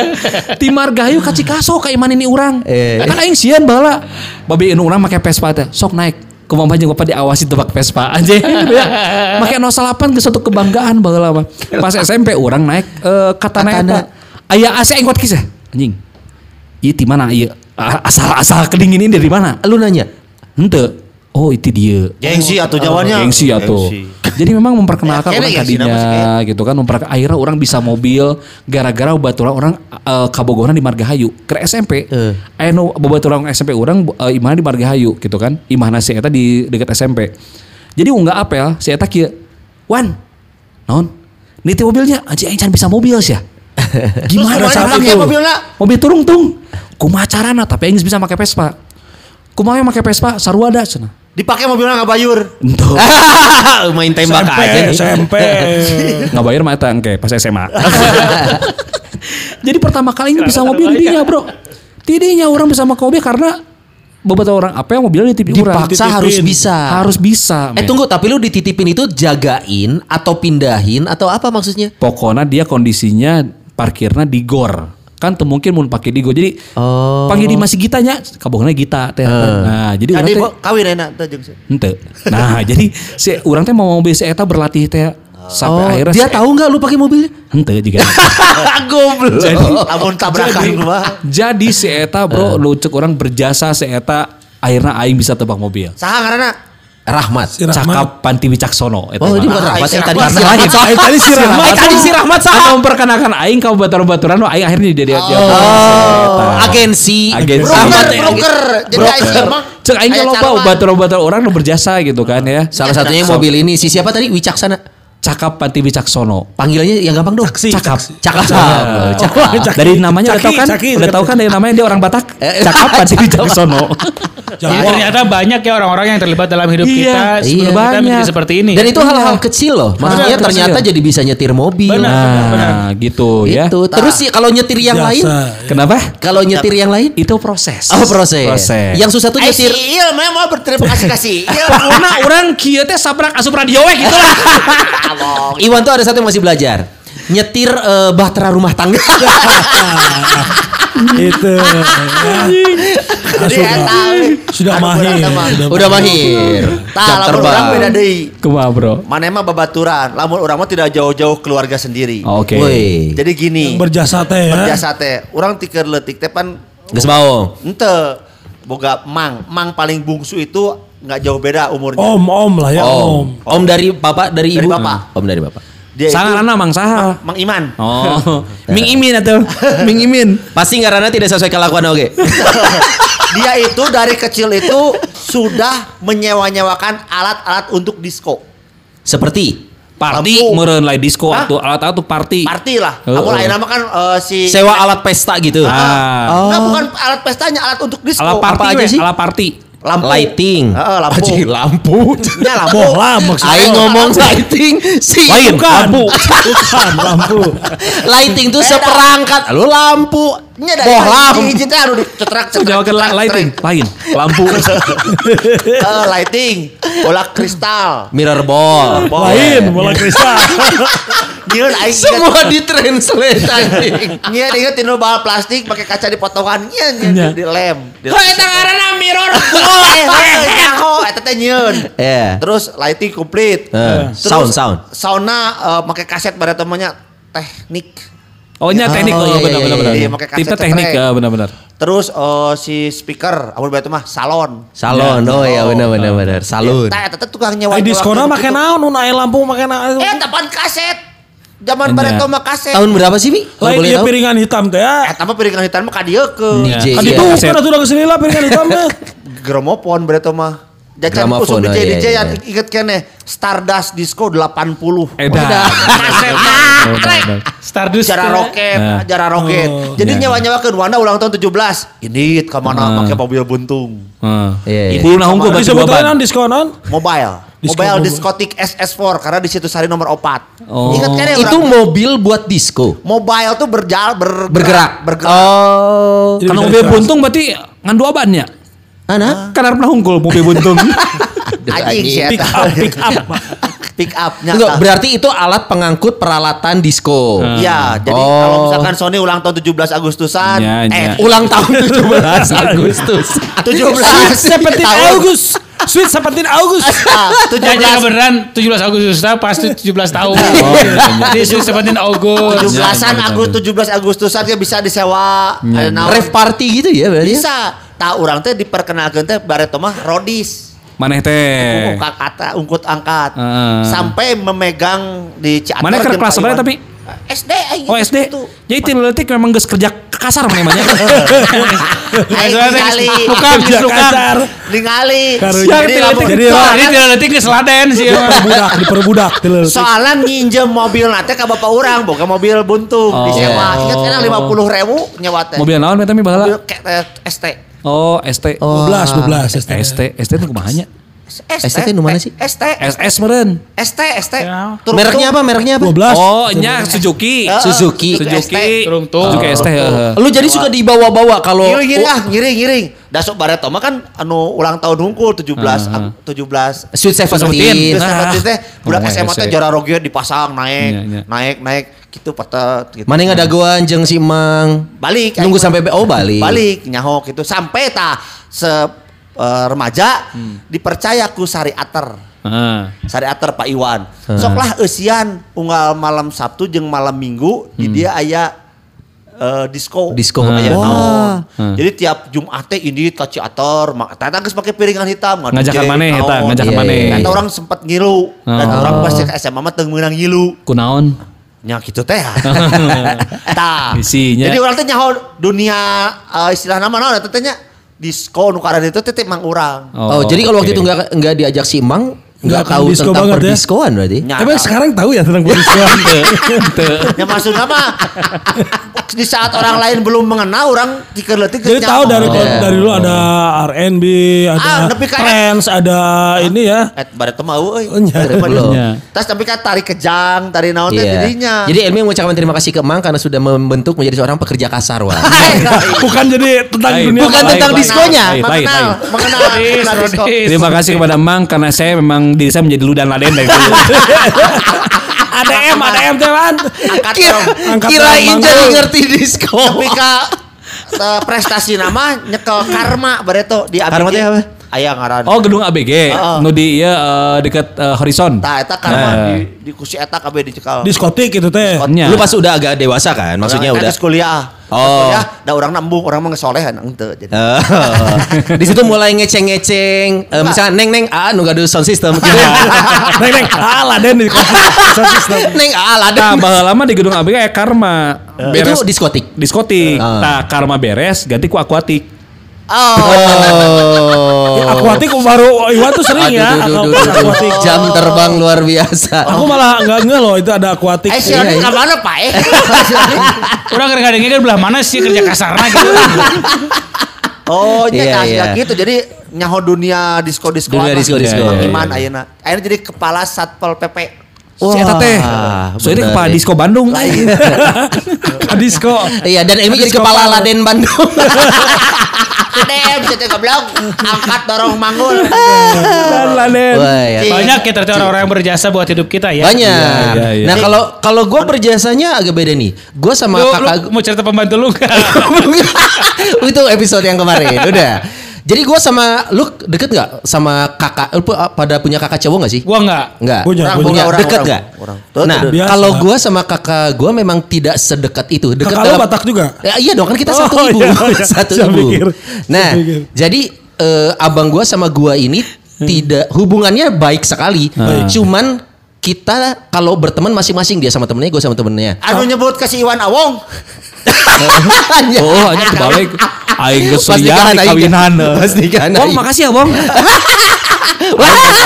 Ti Margahayu ka Cikaso ka iman ini urang. Eh. Kan aing sieun baheula. Babi anu urang make Vespa teh. Sok naik. Kumaha jeung bapak diawasi tebak Vespa anjing. <laughs> ya. Make 08 ke suatu kebanggaan baheula mah. Pas SMP urang naik eh, katana Katana. eta. Aya AC angkot kisah. Anjing. Ieu ti mana ieu? A- Asal-asal kedingin ini dari mana? Lu nanya. Henteu. Oh itu dia. Gengsi atuh jawabannya. Gengsi ya tuh. Jadi memang memperkenalkan Ya, orang tadinya gitu kan. Memperkenalkan akhirnya orang bisa mobil gara-gara baturan orang eh, kabogohan di Margahayu ke SMP. Eh. Eh no baturan SMP orang eh, imahna di Margahayu gitu kan. Imahna si eta di dekat SMP. Jadi unggah apel si eta kieu. Wan. Non. Niti mobilnya aja can bisa mobil sih ya. <laughs> Gimana pakai mobilnya? Mobil turung tung. Kumaha carana tapi geus bisa make Vespa. Kumaha make Vespa sarua da cenah. Dipakai mobilnya nggak bayur. Entuh. <laughs> Main tembak SMP, aja nih. SMP. <laughs> nggak bayar mah eta engke pas SMA. <laughs> Jadi pertama kalinya bisa mobil dinya bro. Tidinya orang bisa make mobil karena beberapa orang apa yang mobilnya dititipin orang. Dipaksa harus bisa. Harus bisa. Eh men. tunggu, tapi lu dititipin itu jagain atau pindahin atau apa maksudnya? Pokoknya dia kondisinya parkirnya di gor. Kan tuh mungkin mau pakai di gor. Jadi Oh. panggil di masih gitanya, kabogna gita teh. Nah, jadi orang Jadi teh kawin enak jeung si- Ente. Nah, <laughs> jadi si orang teh mau mobil si eta berlatih teh sampai Oh, akhirnya dia si- tahu nggak lu pakai mobilnya? Ente juga. <laughs> Goblok. Lamun tabrakan mah. Jadi si Eta bro, lu cek orang berjasa si Eta akhirnya Aing bisa tebak mobil. Saha ngaranna? Rahmat. Si Rahmat. Cakap Panti Wicaksono. Eta Oh, ini bukan Rahmat. Yang tadi si Rahmat. Tadi si Rahmat. Tadi si Rahmat Anu sah. memperkenalkan Aing kau baturan-baturan lo Aing akhirnya dia dia dia. Oh, agensi. Agensi. Broker, Rahmat, broker. Jadi aing Cek Aing bau baturan-baturan orang lu berjasa gitu kan ya. Salah satunya mobil ini si siapa tadi Wicaksana. Cakap Panti Wicaksono. Panggilannya yang gampang dong. Caksi, Cakap. caksi. Cakap. Cakap. Cakap. Caki. Dari namanya udah Caki, tahu kan? Caki. Udah tahu kan dari namanya dia orang Batak. <laughs> Cakap Panti Wicaksono. <laughs> Jadi ternyata banyak ya orang-orang yang terlibat dalam hidup Iya, kita iya, sebelum kita banyak. menjadi seperti ini. Dan itu hal-hal kecil loh. Maksudnya Benar, ternyata kecil. jadi bisa nyetir mobil. Nah, gitu ya. Itu. Terus sih kalau nyetir yang Biasa. lain, Kenapa? kalau nyetir yang lain, Itu proses. oh proses. Proses. Yang susah tuh Eh nyetir. Iya, mau berterima kasih kasih. Iya. Orang kieu teh sabrak asup radio we gitu lah. <laughs> Abang. Iwan tuh ada satu yang masih belajar. Nyetir eh, bahtera rumah tangga. <laughs> Itu. ya. Jadi sudah, mahir. Udah mahir. Tah, Jam lamun orang beda deui. Kumaha, Bro? Mana emang babaturan, lamun orang mah tidak jauh-jauh keluarga sendiri. Oke. Woi. Jadi gini, Berjasa teh ya. berjasa teh, orang tiker letik teh pan Geus ente boga mang, mang paling bungsu itu nggak jauh beda umurnya. Om, om lah ya om. Om. Om dari bapak dari Dari ibu. bapak. Om dari bapak. Dia itu Sangarana Mang Saha. Mang Iman. Oh. <laughs> Ming Imin atau <laughs> Ming Imin. Pasti ngaranna tidak sesuai kelakuan oke. <laughs> Dia itu dari kecil itu sudah menyewa-nyewakan alat-alat untuk disco. Seperti Party meureun lain disco Hah? atuh alat-alat tuh party. Party lah. Oh, Kamu oh. lain nama kan eh, si sewa alat pesta gitu. Ah. Enggak bukan alat pestanya, alat untuk disco. Alat party Apa aja we, sih? alat party. Lampu. Lighting. Heeh, lampu. Anjing, lampu. Ya lampu. Bohlam maksudnya. Aing ngomong lighting si Lain, Bukan. lampu. <laughs> Bukan lampu. lighting tuh seperangkat. Lu lampu. Nya dari Bohlam. di izin teh anu dicetrak cetrak. Cetrak, lighting, lain, lampu. <laughs> Eh, lighting, bola kristal. Mirror ball. Ball. Lain bola kristal. <laughs> Nyeun aing. Semua ditranslate anjing. Nyeun inget tinu bal plastik pakai kaca dipotongan nyeun nyeun Nya. di lem. Di Kok eta ngaranna mirror? <laughs> Oh, eh, eh, nyaho, eta teh nyeun. Terus lighting komplit. Eh, sound, sound. Sauna eh, pakai kaset bare temennya teknik. Oh nya teknik Oh, oh, iya, benar iya, benar iya, benar. iya, pakai kaset Tipnya teknik ya benar-benar. Terus eh, si speaker, amun bae mah salon. Salon. Oh iya benar benar benar. Salon. Tah eta teh tukang nyewa. Ai diskona make naon nu aya lampu make naon. Eh, tapan kaset. Zaman Enya. bareto mah kaset. Tahun berapa sih, Mi? Kalau Lain tahu? piringan hitam teh ya. Eh, tapi piringan hitam mah kadiekeun. DJ. Kan iya. itu kaset. kan atuh ke sini lah piringan hitam teh. <laughs> Gramofon bereto mah. Jajan oh, DJ iya, DJ iya. yang inget kene Stardust Disco 80. Edan. Kaset Stardust. Jara roket, Nah. jara roket. Oh, Jadi iya. nyawa-nyawakeun Wanda ulang tahun 17. Ini ke mana Ah. pakai mobil buntung. Heeh. Iya, iya. Kudu nah Disebutnya beban. naon diskonan? Mobile. Disco mobile mobile. diskotik SS4 karena di situ sari nomor 4. Oh. Ingat kan ya Itu orang- mobil buat disco. mobile tuh berjalan bergerak Bergerak. bergerak. Oh. Karena bisa mobil buntung berarti ngan dua bannya. Anak? Kan harus pernah unggul mobil buntung. <laughs> Anjing sih Pick up, pick up. Pick up Enggak, nyata. berarti itu alat pengangkut peralatan disco. Iya, jadi Oh. kalau misalkan Sony ulang tahun 17 Agustusan, Ya, eh ya. Ulang tahun 17 <laughs> Agustus. 17 Seperti tahun. August. Sweet seperti August. Ah, Ya, jangan 17 beneran 17 Agustus nah, pasti 17 <laughs> tahun. Oh, iya, Jadi sebutin August. 17-an Ya, Agustus 17 Agustusan dia bisa disewa. Ya. Naon. Rave party gitu ya berarti. ya? Bisa. Tahu orang teh diperkenalkan teh bareto mah rodis. Maneh teh. Kata, ungkut angkat. Heeh. Sampai memegang di Ciater. Mana ke jeung kelas Taiwan. berapa tapi? SD Oh SD. gitu. Jadi tiletik memang geus kerja kasar mana. Aing <laughs> ningali. Bukan Kerja bukan. kasar. Ningali. Jadi lamun- jadi ini tidak detik ke seladen sih. emang. Diperbudak. Soalnya nginjem mobil nate ke bapak orang, boga mobil buntung Oh. disewa. Ingat kan lima puluh ribu nyewa teh. Mobil naon eta mi Mobil baheula? kayak eh, ST. Oh, ST. 12, 12 ST. ST, ST itu kumahanya? ST, ST nu mana sih? ST. SS meren. ST, ST. Ya. Mereknya apa? Mereknya apa? 12. Oh, nya Suzuki. Suzuki. Suzuki. Turun tuh. Suzuki ST. heeh. Lu jadi suka dibawa-bawa kalau Ngiring ngiring ah, ngiring. Dasuk Bareto mah kan anu ulang tahun hungkul 17 Ah, ah. ag- 17 Sweet Seventeen. Nah. nah. teh budak Oh, SMA teh SMP. jara roge dipasang naik, Iya, iya. naik naik gitu patet gitu. Mana nggak dagoan jeung si Mang. balik Nunggu sampai oh balik. balik nyaho gitu sampai ta se eh, remaja Hmm. dipercaya ku Sari Ater. Heeh. Sari Ater Pak Iwan. Hmm. Sok lah eusian unggal malam Sabtu jeung malam Minggu di dia aya eh, disco. Disco. Aya Wah. naon. Hmm. Jadi tiap Jumat teh ini ka Ciater, mak tata geus pakai piringan hitam Ngajakan DJ, maneh eta, naon. ngajakan Iya, maneh. iya, Kata orang sempat ngilu dan Oh. orang pasti ke SMA mah teu meunang ngilu. Kunaon? Nya gitu teh. <laughs> Tah. Isinya. Jadi orang teh nyaho dunia eh, istilah nama naon eta teh nya disco nu karena itu teh mang urang. Oh, jadi kalau waktu oke. itu nggak nggak diajak si Mang, nggak Nggak tahu disco tentang banget ya. perdiskoan berarti. Nya, Tapi sekarang tahu ya tentang perdiskoan. Ya maksudnya mah di saat orang lain belum mengenal orang tiker letik Jadi tahu dari Iya. dari dulu ada R&B, Ah, ada ka- trance, ada ini ya. Eh, bare teu mau euy. Oh, Belum. dia. Tas tapi kan tari kejang, tari naon teh Iya. jadinya. Jadi Elmi mengucapkan terima kasih ke Mang karena sudah membentuk menjadi seorang pekerja kasar wah. <laughs> Bukan jadi tentang dunia Bukan tentang diskonya. Mengenal, mengenal. Terima kasih kepada Mang karena saya memang diri saya menjadi ludan laden dari dulu. <laughs> ADM, ADM teman. Angkat Kira, dong. Angkat kirain jadi ngerti disko. Tapi ka <laughs> eh, prestasi nama nyekel karma bareto di. Karma apa? Aya ngaran. Oh, gedung ABG. Heeh. Nu di ieu eh, dekat eh, Horizon. Tah eta karma Nah. di, di kusi eta kabeh dicekal. Diskotik itu teh. Nya. Lu pas udah agak dewasa kan, maksudnya Orang udah. kuliah. Oh. Kuliah, da urang nambung, urang mah ngesolehan henteu jadi. Oh. <laughs> di situ mulai ngeceng-ngeceng, eh, misalnya neng neng ah nu gaduh sound system <laughs> gitu. Neng neng, ah Laden di <laughs> neng ah Nah, ada. baheula lama di gedung ABG aya Karma. Itu diskotik. diskotik. Ah. Nah, Karma beres ganti ku akuatik. Oh. Oh. Akuatik baru Iwan tuh sering ya. Aduh, duh, duh, aku- duh, duh. Akuatik. Jam terbang luar biasa. Aku malah nggak nge loh itu ada akuatik. Eh si Iya, iya. mana Pak eh? Orang kadang-kadang kan belah mana sih kerja kasarnya gitu. Oh, nya Iya, tah iya. gitu. Jadi nyaho dunia disco-disco. Dunia disco-disco. Iya, iya, Iman iya. ayeuna. Ayeuna jadi kepala Satpol PP. Si eta teh. Wah, Soalnya bener kepala deh. disco Bandung. <laughs> Disco. Iya dan Emi jadi kepala Laden Bandung. <laughs> ADM teh goblok. Angkat dorong manggul. Dan laden. Wah, ya. Banyak ya ternyata orang-orang yang berjasa buat hidup kita ya. Banyak. Iya, iya. Nah kalau kalau gue berjasanya agak beda nih. Gue sama Lu, kakak lu mau cerita pembantu lu <laughs> itu episode yang kemarin udah. Jadi gue sama lu deket nggak sama kakak? Lu pada punya kakak cowok nggak sih? Gua nggak. Enggak. Punya, Orang, punya. orang, Deket orang, nggak? Nah, biasa. kalau gue sama kakak gue memang tidak sedekat itu. Dekat Kakak lu Batak juga? Ya, iya dong kan kita Oh, satu ibu, iya, iya. <laughs> satu Saya ibu. pikir, Nah, jadi eh, abang gue sama gue ini tidak hubungannya baik sekali. Cuman kita kalau berteman masing-masing dia sama temennya, gue sama temennya. Anu nyebut ke si Iwan Awong. <laughs> Oh, hanya kebalik. Aing aing kawinan. Pas nikahan, aing. makasih ya, Bong.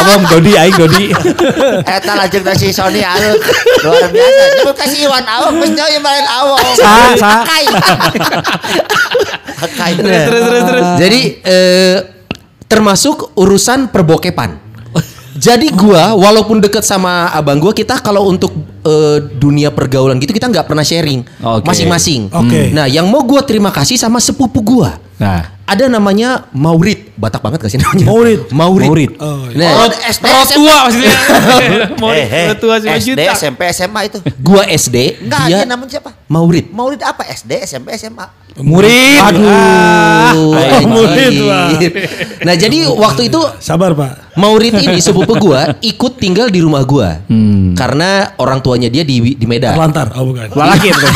Abang <laughs> Dodi aing Dodi. <laughs> Eta lajeng dari si Sony anu luar biasa. Nyebut ke si Iwan Awong, geus jauh yang lain Awong. Sa, sa. Terus terus terus. Jadi eh, termasuk urusan perbokepan. Jadi gua walaupun deket sama abang gua kita kalau untuk eh, dunia pergaulan gitu kita nggak pernah sharing masing-masing. Oke. Nah, yang mau gua terima kasih sama sepupu gua. Nah, Ada namanya Maurid. Batak banget gak sih namanya? Maurid. Maurid. Maurid. Oh, iya. Nah, Oh, SD, tua maksudnya. <laughs> Mau Eh, eh, tua lima SD, juta. SMP, SMA itu. gua SD, Enggak, dia dia namanya siapa? Maurid. Maurid apa? SD, SMP, SMA. murid. Aduh, Ah. Pak. Nah, jadi waktu itu Sabar Pak. Maurid ini sepupu gua ikut tinggal di rumah gua. Karena orang tuanya dia di di Medan. Lantar. Oh bukan. Lalaki itu.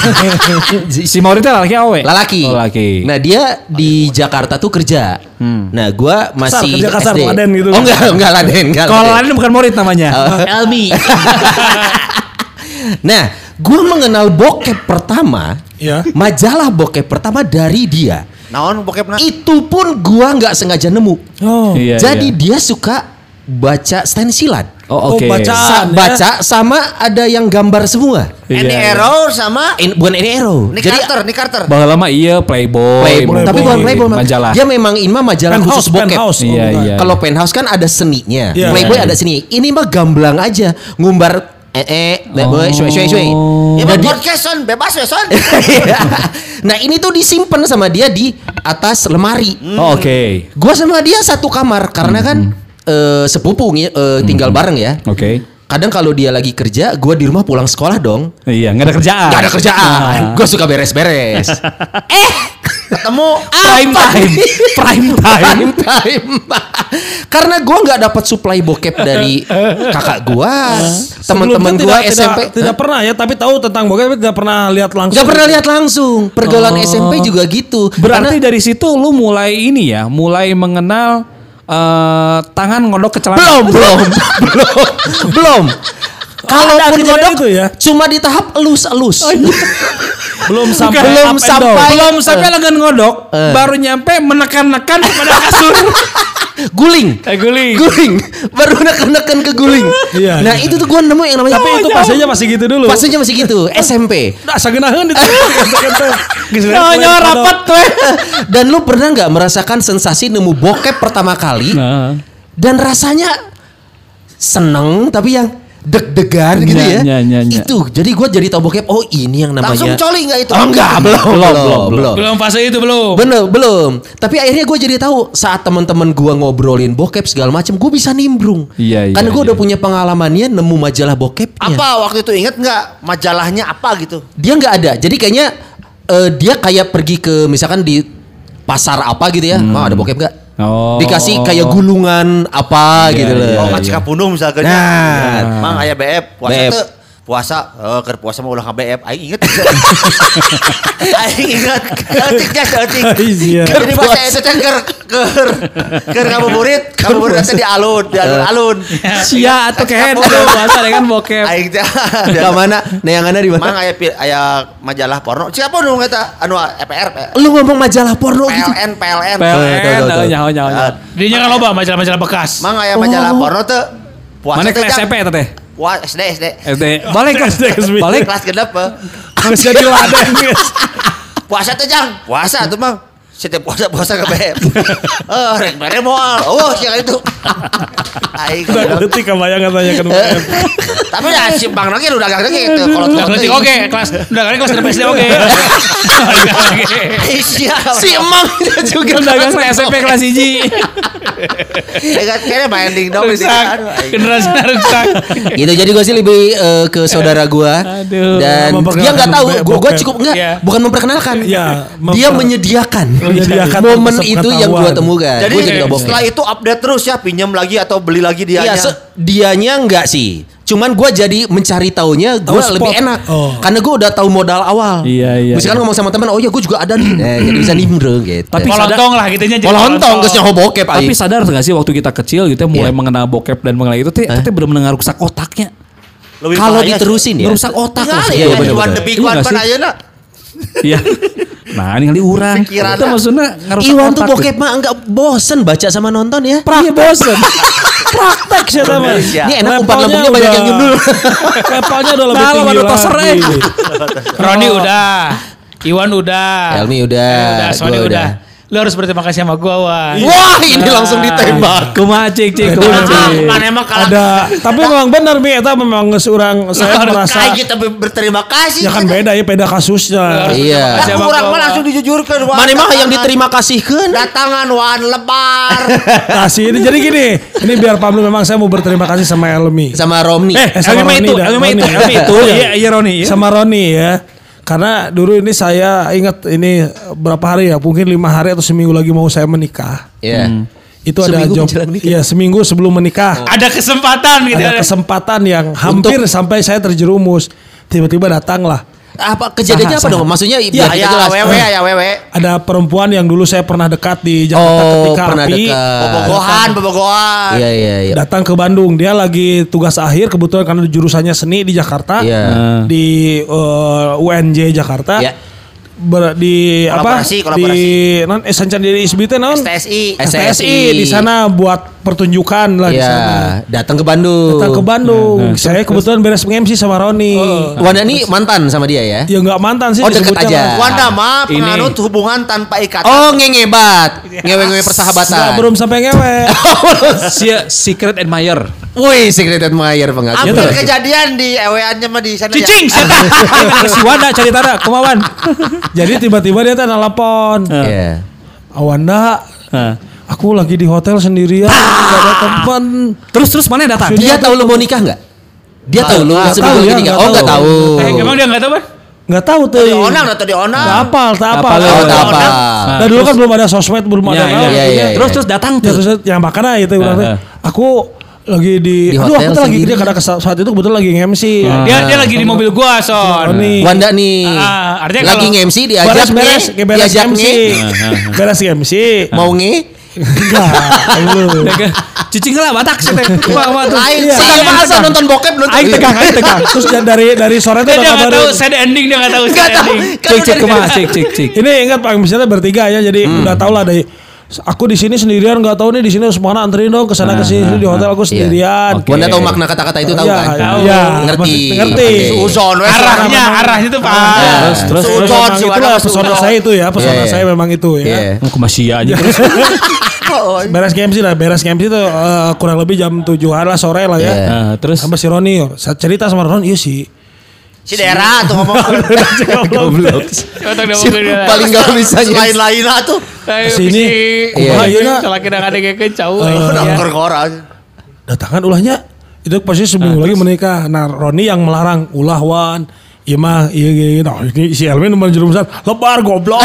<laughs> si, itu lalaki awe. Lalaki. Oh, lalaki. Nah, dia di Jakarta tuh kerja. Nah, gua masih kerja kasar, SD. Laden gitu. Oh, enggak, enggak Laden, enggak Kalau Laden. bukan Maurid namanya. <laughs> Elmi. <laughs> Nah, gua mengenal bokep pertama, Ya. majalah bokep pertama dari dia. Naon bokep na? Itu pun gua nggak sengaja nemu. Oh. Iya, Jadi iya. dia suka baca stensilan. Oh, oke. Oh, baca. Sa- ya. baca sama ada yang gambar semua. Iya, Andy iya. Arrow sama In, bukan ini arrow. Nick Jadi Carter, Nick Carter. Bahwa lama iya Playboy. Playboy, tapi bukan Playboy, majalah. Dia memang ini mah majalah Penthouse, khusus bokep. penthouse. Oh, Iya, iya. Kalau penthouse kan ada seninya, Iya. Playboy Iya. ada seni. Ini mah gamblang aja, ngumbar eh eh, Playboy, Oh. shwe shwe shwe. Ya Nah, podcast son, bebas ya son. nah ini tuh disimpan sama dia di atas lemari. Oh, oke. Gua sama dia satu kamar karena kan eh, sepupu eh, tinggal bareng ya. Oke. Kadang kalau dia lagi kerja, gua di rumah pulang sekolah dong. Iya, nggak ada kerjaan. Gak ada kerjaan. Nah. Gue suka beres-beres. <laughs> eh, Ketemu Prime time. <laughs> Prime time. Prime time. Karena gue nggak dapat supply bokep dari kakak gue, teman-teman gue SMP. Tidak, tidak pernah ya, tapi tahu tentang bokep tapi tidak pernah lihat langsung. Gak pernah lihat langsung. Pergaulan SMP juga gitu. Berarti Karena- dari situ lu mulai ini ya, mulai mengenal eh, tangan ngodok ke celana. belum, belum, <laughs> belum, belum. Kalaupun ngodok itu ya? cuma di tahap elus-elus. Belum sampai Belum up and sampai-. Belum sampai Eh. lengan ngodok, Eh. baru nyampe menekan-nekan kepada kasur. <laughs> guling. Eh, guling. Guling. <laughs> Baru neken-neken ke guling. Iya, nah, iya. itu tuh gue nemu yang namanya Tapi itu pasnya masih gitu dulu. Pasnya masih gitu, <laughs> SMP. Nah, sagenaheun itu. Nyonya rapat tuh. <laughs> Dan lu pernah nggak merasakan sensasi nemu bokep pertama kali Nah. dan rasanya seneng tapi yang deg-degan gitu ya. nya, nya, nya. Itu jadi gua jadi tahu bokep. Oh ini yang namanya. langsung coli enggak itu? Oh enggak, belum, belum, belum, belum. Belum fase itu belum. Bener, belum. Tapi akhirnya gue jadi tahu saat teman-teman gua ngobrolin bokep segala macam, gue bisa nimbrung. Iya, iya, Karena gue iya. udah punya pengalamannya nemu majalah bokepnya. Apa waktu itu inget nggak majalahnya apa gitu? Dia nggak ada. Jadi kayaknya eh, dia kayak pergi ke misalkan di pasar apa gitu ya. Mau ada bokep nggak? Oh. Dikasih kayak gulungan apa Iya, gitu loh. iya, Oh, iya. ngacika punung misalkan. Nah. Mang aya BF puasa BF. Puasa eh keur puasa mah ulah ka BF aing inget. <laughs> aing inget. Eutik jas. Iya. Jadi saya itu teh keur keur keur ngabuburit, ngabuburit teh di alun, di alun-alun. Sia atau kehen puasa dengan bokep. Aing teh <laughs> Ke mana? Neangannya di Mang mana? aya pi- aya majalah porno. Siapa nu eta anu EPR Lu ngomong majalah porno gitu. PLN PLN. PLN, oh, nyaho nyaho. nyaho. Dia jangan loba majalah-majalah bekas. Mang aya majalah porno teh puasa Mana teh. SMP eta teh? Puasa SD SD. SD. Balik kelas Balik. Balik. Kelas genep. Geus jadi geus. Puasa tuh Jang. Puasa tuh Mang. Setiap puasa-puasa ke BM. Eh, <laughs> rek mere moal. Oh, siang itu. Aing. Detik kebayang katanya kan UM. <laughs> Tapi ya simpang lagi udah gak gitu. Kalau Udah tuh ngerti oke, kelas udah kali kelas SD oke. <laughs> Iya. Si emang dia juga Dagang SMP kelas hiji. Kayaknya main ding dong. Rusak. Generasi rusak. gitu jadi gue sih lebih eh, ke saudara gue Aduh. dan dia nggak tahu gue cukup enggak Iya. bukan memperkenalkan Iya, dia menyediakan Menyediakan momen itu yang gue temukan Jadi gue jadi nggak bohong setelah itu update terus ya pinjam lagi atau beli lagi Iya, dianya. se- dianya enggak sih. Cuman gue jadi mencari taunya gue spot. lebih enak. Oh. Karena gue udah tahu modal awal. Iya, iya, Misalkan iya. ngomong sama teman, oh iya gue juga ada nih. Eh, jadi bisa nimbrung gitu. Tapi Polontong lah gitu nya. jadi Polontong, polontong. geus nyaho bokep Tapi sadar gak sih waktu kita kecil gitu ya, mulai Iya. mengenal bokep dan mengenal itu teh teh benar-benar rusak otaknya. Kalau diterusin ya. Ngerusak otak ya, Iya, iya, Iwan bener. the big Iya Iya. Nah, ini kali urang. Itu maksudnya ngerusak Iwan tuh bokep mah enggak bosen baca sama nonton ya. Iya bosen. Praktek sih sama. Indonesia. Ini enak umpan lambungnya banyak yang nyundul. Levelnya udah lebih tinggi ada toser, eh. lagi. Roni udah. Iwan udah. Helmi udah, Eh, udah. Sony udah. Lu harus berterima kasih sama gua, Wan. Wah, ini langsung ditembak. Kumaha cik cik kumaha cik. Mana emang kalah. Ada, tapi memang benar Mi, eta memang seorang saya merasa Kayak kita ber- berterima kasih. ya kan beda ya beda kasusnya. Iya. Nah, orang mah langsung dijujurkan. Wan. Mana mah yang diterima kasihkan? Datangan Wan lebar. <laughs> Kasih ini jadi gini, ini biar Pablo memang saya mau berterima kasih sama Elmi. Sama Romni. Eh, sama Elmi itu, Elmi itu. Elmi itu. Iya. Iya, iya Roni. iya. Sama Roni ya. Karena dulu ini saya ingat ini berapa hari ya, mungkin lima hari atau seminggu lagi mau saya menikah. Iya. Itu Seminggu ada job, iya seminggu sebelum menikah. Ada kesempatan gitu. Ada kesempatan yang hampir sampai saya terjerumus. Tiba-tiba datanglah Apa kejadiannya apa dong? Maksudnya Iya, Ya jelas. wewe ya wewe. ada perempuan yang dulu saya pernah dekat di Jakarta Oh, ketika pernah api dekat. Bobogohan, bobogohan. Iya, iya, iya. datang ke Bandung. Dia lagi tugas akhir kebetulan karena jurusannya seni di Jakarta. Iya. Di eh, UNJ Jakarta. Iya. Ber- di apa? Kolaborasi, Di non esensian di ISBI teh naon? STSI. STSI di sana buat pertunjukan lah di Iya, sana. datang ke Bandung. Datang ke Bandung. Saya kebetulan beres MC sama Roni. Wanda ini mantan sama dia ya? Ya nggak mantan sih Oh, deket disebutnya aja. mah. Wanda mah Ini. penganut hubungan tanpa ikatan. Oh, ngengebat. Ngewe-ngewe Nggak, persahabatan. belum sampai ngewe. <laughs> Si secret admirer. Wih, Secret Admirer pengajian. Hampir kejadian di eweannya mah di sana ya. Cicing. <laughs> Si Wanda cari tanda, kumawan. Jadi tiba-tiba dia teh nelpon. Iya. Awanda, Hah. Aku lagi di hotel sendirian, nggak ada teman. Terus terus mana yang datang? Dia tahu lu mau nikah nggak? Dia tahu lu Nggak sebelum ya, nikah. nggak Oh, nggak tahu. Eh, emang dia enggak tahu, Ban? Nggak tahu tuh. Di onang atau di onang. Nggak apal, tak apal. Apal, Oh, tak apa. Nah dulu kan belum ada sosmed, belum ada Iya, iya. Terus terus datang tuh. terus yang makanya itu bilang, Ah, ah. aku lagi di, Di aduh hotel aku tuh lagi dia karena saat itu kebetulan lagi nge-MC. Dia dia lagi di mobil gua, Son. Wanda nih. Ah, artinya lagi nge-MC diajak beres beres, beres diajak MC, nih. beres MC. Mau nge? Enggak, lu. <laughs> Cicing lah batak sih teh. Kumaha tuh. Lain Iya. sih. Saya mah asal nonton bokep nonton. Aing tegang, aing tegang. Terus dan dari dari sore tuh udah dia nggak tahu sad ending, dia nggak tahu sad ending. Kan Cik kumaha cik cik cik. Ini ingat Pak misalnya bertiga ya, jadi Hmm. udah tau lah dari aku di sini sendirian nggak tahu nih di sini harus mana anterin dong ke sana ke sini di hotel aku sendirian. Oke. Wanda tahu makna kata-kata itu tahu Iya, kan? Iya, Ngerti. maksud- ngerti. Oke. Suzon. Arahnya, arahnya tuh Pak. Terus terus Suzon, memang si itulah pesona saya itu ya, pesona Iya, iya. saya memang itu ya. Iya. Aku masih aja terus. <laughs> <laughs> Beres KMC lah, beres KMC itu eh, kurang lebih jam tujuan lah sore lah ya. Iya. Nah, terus Sama si Roni, saya cerita sama Roni, iya sih. Si daerah tuh ngomong. <laughs> <laughs> goblok. Paling gak bisa Lain-lain lah tuh. Bisi. Iya. Iya. ieu Kalau kita ada kayak jauh. Udah ya. ngor-ngoran. Datangan ulahnya itu pasti seminggu lagi menikah. Nah Roni yang melarang ulah wan. Iya mah, iya iya, nah ini si Elvin nomor jerumusan lebar goblok.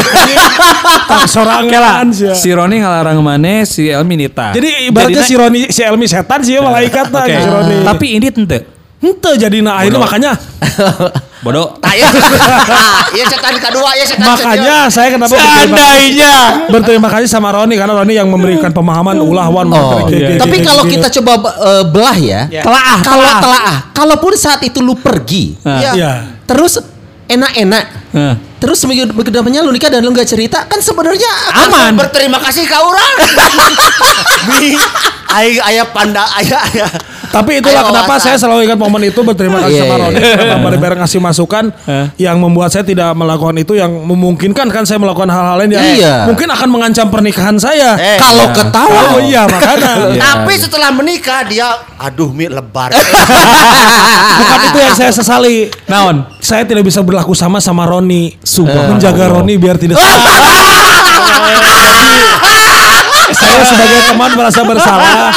<laughs> tak sorangan sih. Si Roni ngalarang mana si Elmi nita. Jadi ibaratnya si Roni si Elmi setan sih malaikat nah Oke. si Roni. Tapi ini ente. Ente jadi nah akhirnya makanya <laughs> Bodoh. Iya. <laughs> Iya setan kedua, ya setan makanya saya kenapa Seandainya. berterima kasih sama Roni karena Roni yang memberikan pemahaman ulah wan. Oh, Kayak- kayak- tapi kayak- kalau kayak- kita coba eh, belah ya, Telaah, kalau telaah. telaah, kalaupun saat itu lu pergi, Iya. Iya. terus enak-enak, Nah. terus seminggu ke depannya lu nikah dan lu nggak cerita, kan sebenarnya Aman. Berterima kasih ke orang. <laughs> Bi, aing aya panda aya aya. Tapi itulah Ayo, kenapa wawasan. saya selalu ingat momen itu berterima kasih Iya, sama iya. Roni karena bareng-bareng ngasih masukan yang membuat saya tidak melakukan itu yang memungkinkan kan saya melakukan hal-hal lain yang Iya. mungkin akan mengancam pernikahan saya. Eh, Kalau ketawa. Oh iya <laughs> makanya. Tapi setelah menikah dia aduh mi lebar. <laughs> Bukan itu yang saya sesali. Naon? Saya tidak bisa berlaku sama sama Roni. Subhanallah. Menjaga Roni biar tidak <laughs> saya sebagai teman merasa bersalah.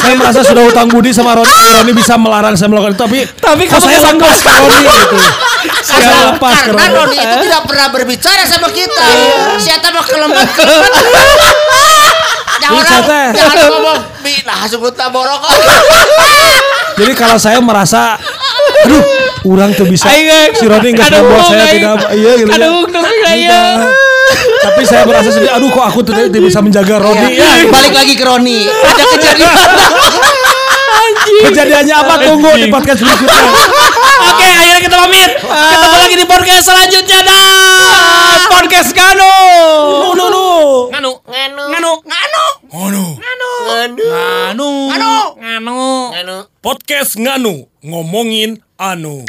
Saya merasa sudah utang budi sama Roni. Roni bisa melarang saya melakukan itu, tapi Tapi kamu saya lepas ke Roni gitu. Saya Karena, lepas ke karena Roni. Itu tidak pernah berbicara sama kita. Siapa mah kelembat kelembat. Jangan jangan ngomong nah sebut borok. Jadi kalau saya merasa aduh, orang tuh bisa si Roni nggak membuat saya tidak iya gitu. Aduh, aduh, saya. Tapi saya merasa sendiri, aduh kok aku tidak bisa menjaga Roni. Ya, Balik lagi ke Roni. Ada kejadian. kejadiannya apa? Tunggu di podcast berikutnya. Oke, akhirnya kita pamit. Ketemu lagi di podcast selanjutnya dah. Podcast Gano. No, no, no. Nganu. Nganu. Nganu. Nganu. Nganu. Nganu. Nganu. Nganu. Nganu. Podcast Nganu ngomongin anu.